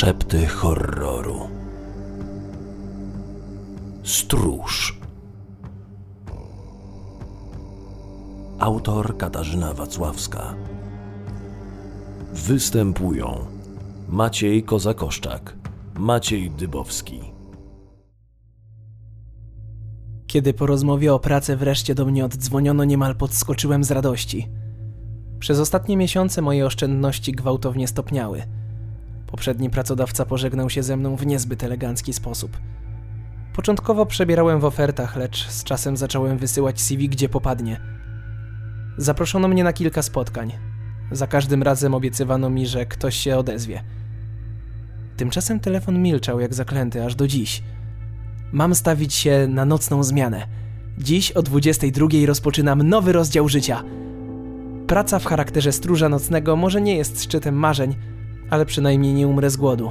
Szepty horroru. Stróż. Autor Katarzyna Wacławska. Występują Maciej Kozakoszczak, Maciej Dybowski. Kiedy po rozmowie o pracę wreszcie do mnie oddzwoniono, niemal podskoczyłem z radości. Przez ostatnie miesiące moje oszczędności gwałtownie stopniały. Poprzedni pracodawca pożegnał się ze mną w niezbyt elegancki sposób. Początkowo przebierałem w ofertach, lecz z czasem zacząłem wysyłać CV gdzie popadnie. Zaproszono mnie na kilka spotkań. Za każdym razem obiecywano mi, że ktoś się odezwie. Tymczasem telefon milczał jak zaklęty aż do dziś. Mam stawić się na nocną zmianę. Dziś o 22 rozpoczynam nowy rozdział życia. Praca w charakterze stróża nocnego może nie jest szczytem marzeń, ale przynajmniej nie umrę z głodu.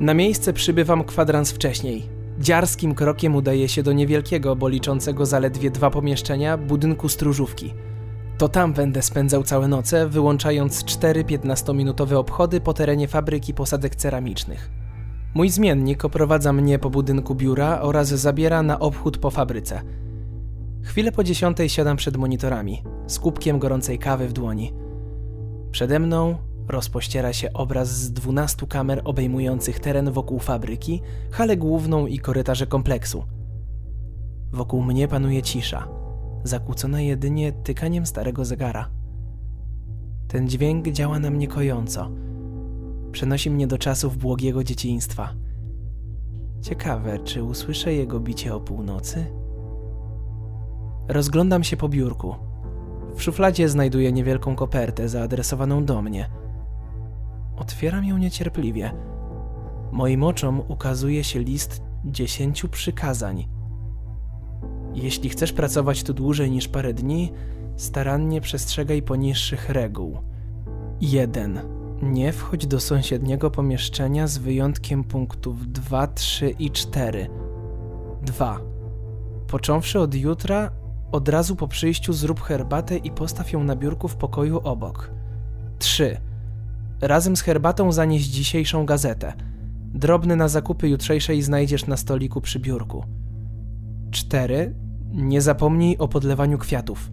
Na miejsce przybywam kwadrans wcześniej. Dziarskim krokiem udaje się do niewielkiego, bo liczącego zaledwie dwa pomieszczenia, budynku stróżówki. To tam będę spędzał całe noce, wyłączając cztery 15-minutowe obchody po terenie fabryki posadek ceramicznych. Mój zmiennik oprowadza mnie po budynku biura oraz zabiera na obchód po fabryce. Chwilę po dziesiątej siadam przed monitorami, z kubkiem gorącej kawy w dłoni. Przede mną rozpościera się obraz z 12 kamer obejmujących teren wokół fabryki, halę główną i korytarze kompleksu. Wokół mnie panuje cisza, zakłócona jedynie tykaniem starego zegara. Ten dźwięk działa na mnie kojąco. Przenosi mnie do czasów błogiego dzieciństwa. Ciekawe, czy usłyszę jego bicie o północy? Rozglądam się po biurku. W szufladzie znajduję niewielką kopertę zaadresowaną do mnie. Otwieram ją niecierpliwie. Moim oczom ukazuje się list dziesięciu przykazań. Jeśli chcesz pracować tu dłużej niż parę dni, starannie przestrzegaj poniższych reguł. 1. Nie wchodź do sąsiedniego pomieszczenia z wyjątkiem punktów 2, 3 i 4. 2. Począwszy od jutra, od razu po przyjściu zrób herbatę i postaw ją na biurku w pokoju obok. 3. Razem z herbatą zanieś dzisiejszą gazetę. Drobny na zakupy jutrzejszej znajdziesz na stoliku przy biurku. 4. Nie zapomnij o podlewaniu kwiatów.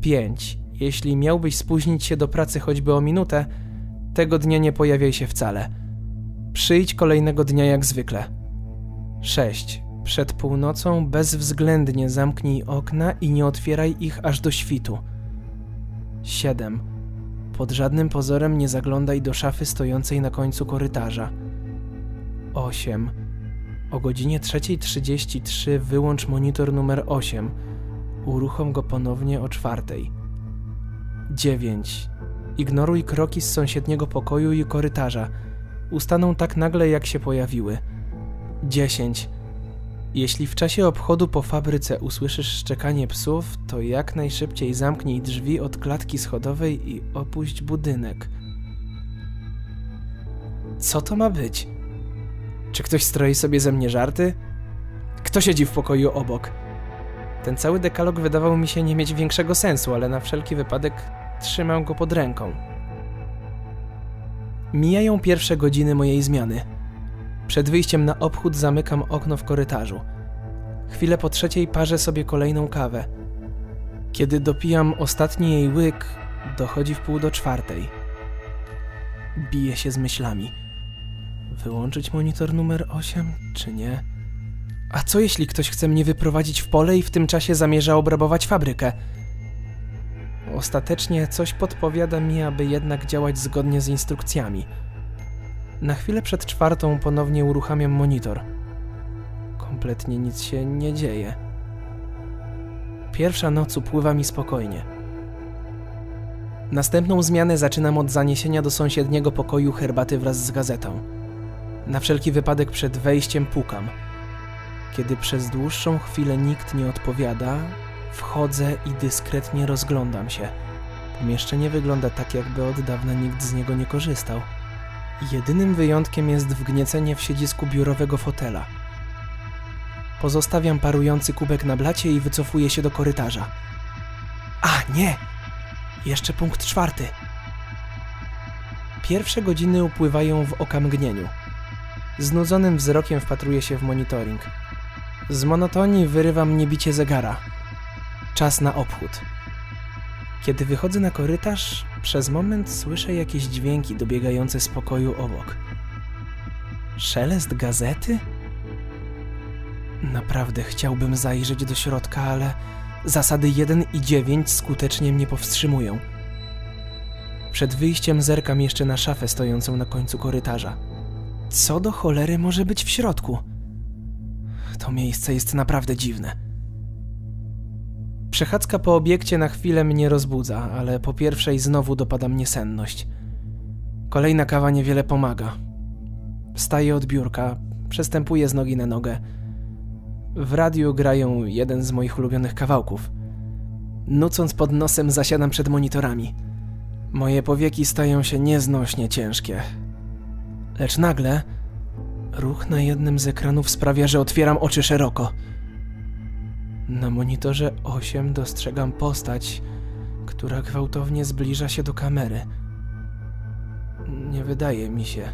5. Jeśli miałbyś spóźnić się do pracy choćby o minutę, tego dnia nie pojawiaj się wcale. Przyjdź kolejnego dnia jak zwykle. 6. Przed północą bezwzględnie zamknij okna i nie otwieraj ich aż do świtu. 7. Pod żadnym pozorem nie zaglądaj do szafy stojącej na końcu korytarza. 8. O godzinie 3.33 wyłącz monitor numer 8. Uruchom go ponownie o czwartej. 9. Ignoruj kroki z sąsiedniego pokoju i korytarza. Ustaną tak nagle, jak się pojawiły. 10. Jeśli w czasie obchodu po fabryce usłyszysz szczekanie psów, to jak najszybciej zamknij drzwi od klatki schodowej i opuść budynek. Co to ma być? Czy ktoś stroi sobie ze mnie żarty? Kto siedzi w pokoju obok? Ten cały dekalog wydawał mi się nie mieć większego sensu, ale na wszelki wypadek trzymam go pod ręką. Mijają pierwsze godziny mojej zmiany. Przed wyjściem na obchód zamykam okno w korytarzu. Chwilę po trzeciej parzę sobie kolejną kawę. Kiedy dopijam ostatni jej łyk, dochodzi w pół do czwartej. Biję się z myślami. Wyłączyć monitor numer 8, czy nie? A co jeśli ktoś chce mnie wyprowadzić w pole i w tym czasie zamierza obrabować fabrykę? Ostatecznie coś podpowiada mi, aby jednak działać zgodnie z instrukcjami. Na chwilę przed czwartą ponownie uruchamiam monitor. Kompletnie nic się nie dzieje. Pierwsza noc upływa mi spokojnie. Następną zmianę zaczynam od zaniesienia do sąsiedniego pokoju herbaty wraz z gazetą. Na wszelki wypadek przed wejściem pukam. Kiedy przez dłuższą chwilę nikt nie odpowiada, wchodzę i dyskretnie rozglądam się. Pomieszczenie wygląda tak, jakby od dawna nikt z niego nie korzystał. Jedynym wyjątkiem jest wgniecenie w siedzisku biurowego fotela. Pozostawiam parujący kubek na blacie i wycofuję się do korytarza. A, nie! Jeszcze punkt czwarty. Pierwsze godziny upływają w okamgnieniu. Znudzonym wzrokiem wpatruję się w monitoring. Z monotonii wyrywa mnie bicie zegara. Czas na obchód. Kiedy wychodzę na korytarz, przez moment słyszę jakieś dźwięki dobiegające z pokoju obok. Szelest gazety? Naprawdę chciałbym zajrzeć do środka, ale zasady 1 i 9 skutecznie mnie powstrzymują. Przed wyjściem zerkam jeszcze na szafę stojącą na końcu korytarza. Co do cholery może być w środku? To miejsce jest naprawdę dziwne. Przechadzka po obiekcie na chwilę mnie rozbudza, ale po pierwszej znowu dopada mnie senność. Kolejna kawa niewiele pomaga. Wstaję od biurka, przestępuję z nogi na nogę. W radiu grają jeden z moich ulubionych kawałków. Nucąc pod nosem zasiadam przed monitorami. Moje powieki stają się nieznośnie ciężkie. Lecz nagle ruch na jednym z ekranów sprawia, że otwieram oczy szeroko. Na monitorze 8 dostrzegam postać, która gwałtownie zbliża się do kamery. Nie wydaje mi się.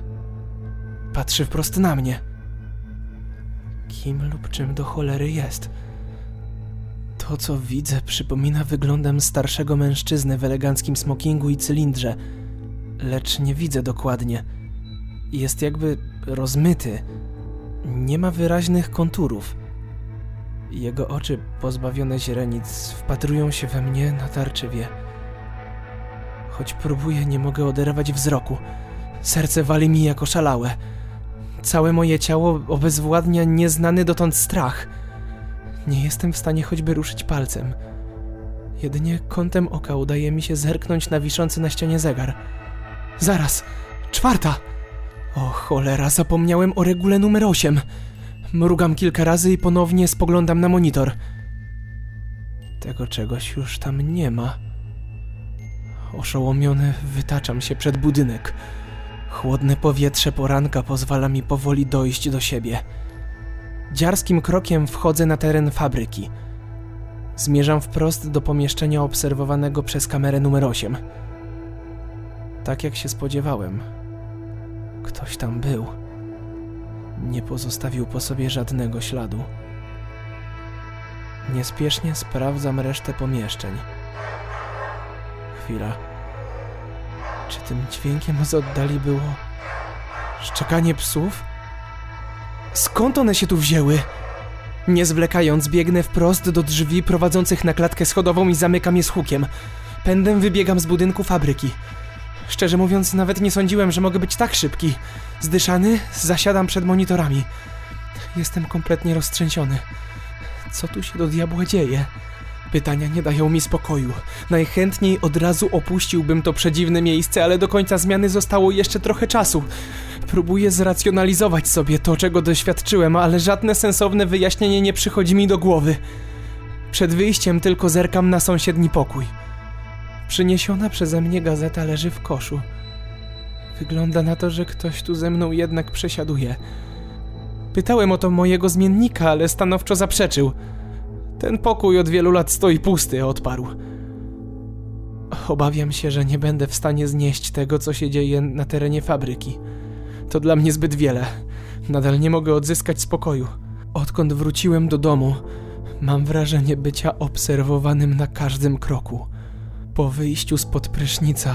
Patrzy wprost na mnie. Kim lub czym do cholery jest? To, co widzę, przypomina wyglądem starszego mężczyznę w eleganckim smokingu i cylindrze, lecz nie widzę dokładnie. Jest jakby rozmyty. Nie ma wyraźnych konturów. Jego oczy, pozbawione źrenic, wpatrują się we mnie natarczywie. Choć próbuję, nie mogę oderwać wzroku. Serce wali mi jako szalałe. Całe moje ciało obezwładnia nieznany dotąd strach. Nie jestem w stanie choćby ruszyć palcem. Jedynie kątem oka udaje mi się zerknąć na wiszący na ścianie zegar. Zaraz! Czwarta! O cholera, zapomniałem o regule numer 8. Mrugam kilka razy i ponownie spoglądam na monitor. Tego czegoś już tam nie ma. Oszołomiony wytaczam się przed budynek. Chłodne powietrze poranka pozwala mi powoli dojść do siebie. Dziarskim krokiem wchodzę na teren fabryki. Zmierzam wprost do pomieszczenia obserwowanego przez kamerę numer 8. Tak jak się spodziewałem. Ktoś tam był. Nie pozostawił po sobie żadnego śladu. Niespiesznie sprawdzam resztę pomieszczeń. Chwila. Czy tym dźwiękiem z oddali było szczekanie psów? Skąd one się tu wzięły? Nie zwlekając, biegnę wprost do drzwi prowadzących na klatkę schodową i zamykam je z hukiem. Pędem wybiegam z budynku fabryki. Szczerze mówiąc, nawet nie sądziłem, że mogę być tak szybki. Zdyszany, zasiadam przed monitorami. Jestem kompletnie roztrzęsiony. Co tu się do diabła dzieje? Pytania nie dają mi spokoju. Najchętniej od razu opuściłbym to przedziwne miejsce, ale do końca zmiany zostało jeszcze trochę czasu. Próbuję zracjonalizować sobie to, czego doświadczyłem, ale żadne sensowne wyjaśnienie nie przychodzi mi do głowy. Przed wyjściem tylko zerkam na sąsiedni pokój. Przyniesiona przeze mnie gazeta leży w koszu. Wygląda na to, że ktoś tu ze mną jednak przesiaduje. Pytałem o to mojego zmiennika, ale stanowczo zaprzeczył. Ten pokój od wielu lat stoi pusty, odparł. Obawiam się, że nie będę w stanie znieść tego, co się dzieje na terenie fabryki. To dla mnie zbyt wiele. Nadal nie mogę odzyskać spokoju. Odkąd wróciłem do domu, mam wrażenie bycia obserwowanym na każdym kroku. Po wyjściu spod prysznica,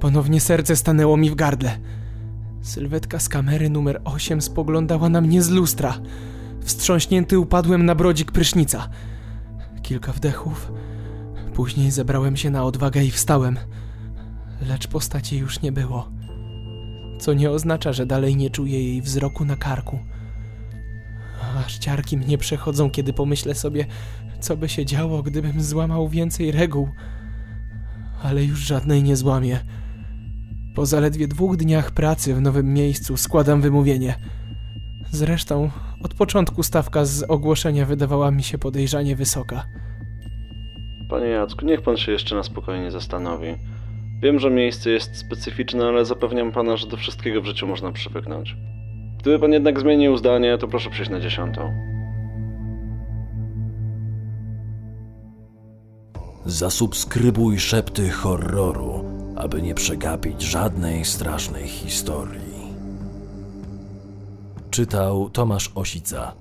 ponownie serce stanęło mi w gardle. Sylwetka z kamery numer 8 spoglądała na mnie z lustra. Wstrząśnięty upadłem na brodzik prysznica. Kilka wdechów. Później zebrałem się na odwagę i wstałem. Lecz postaci już nie było. Co nie oznacza, że dalej nie czuję jej wzroku na karku. Aż ciarki mnie przechodzą, kiedy pomyślę sobie, co by się działo, gdybym złamał więcej reguł. Ale już żadnej nie złamię. Po zaledwie dwóch dniach pracy w nowym miejscu składam wymówienie. Zresztą od początku stawka z ogłoszenia wydawała mi się podejrzanie wysoka. Panie Jacku, niech pan się jeszcze na spokojnie zastanowi. Wiem, że miejsce jest specyficzne, ale zapewniam pana, że do wszystkiego w życiu można przywyknąć. Gdyby pan jednak zmienił zdanie, to proszę przyjść na dziesiątą. Zasubskrybuj szepty horroru, aby nie przegapić żadnej strasznej historii. Czytał Tomasz Osica.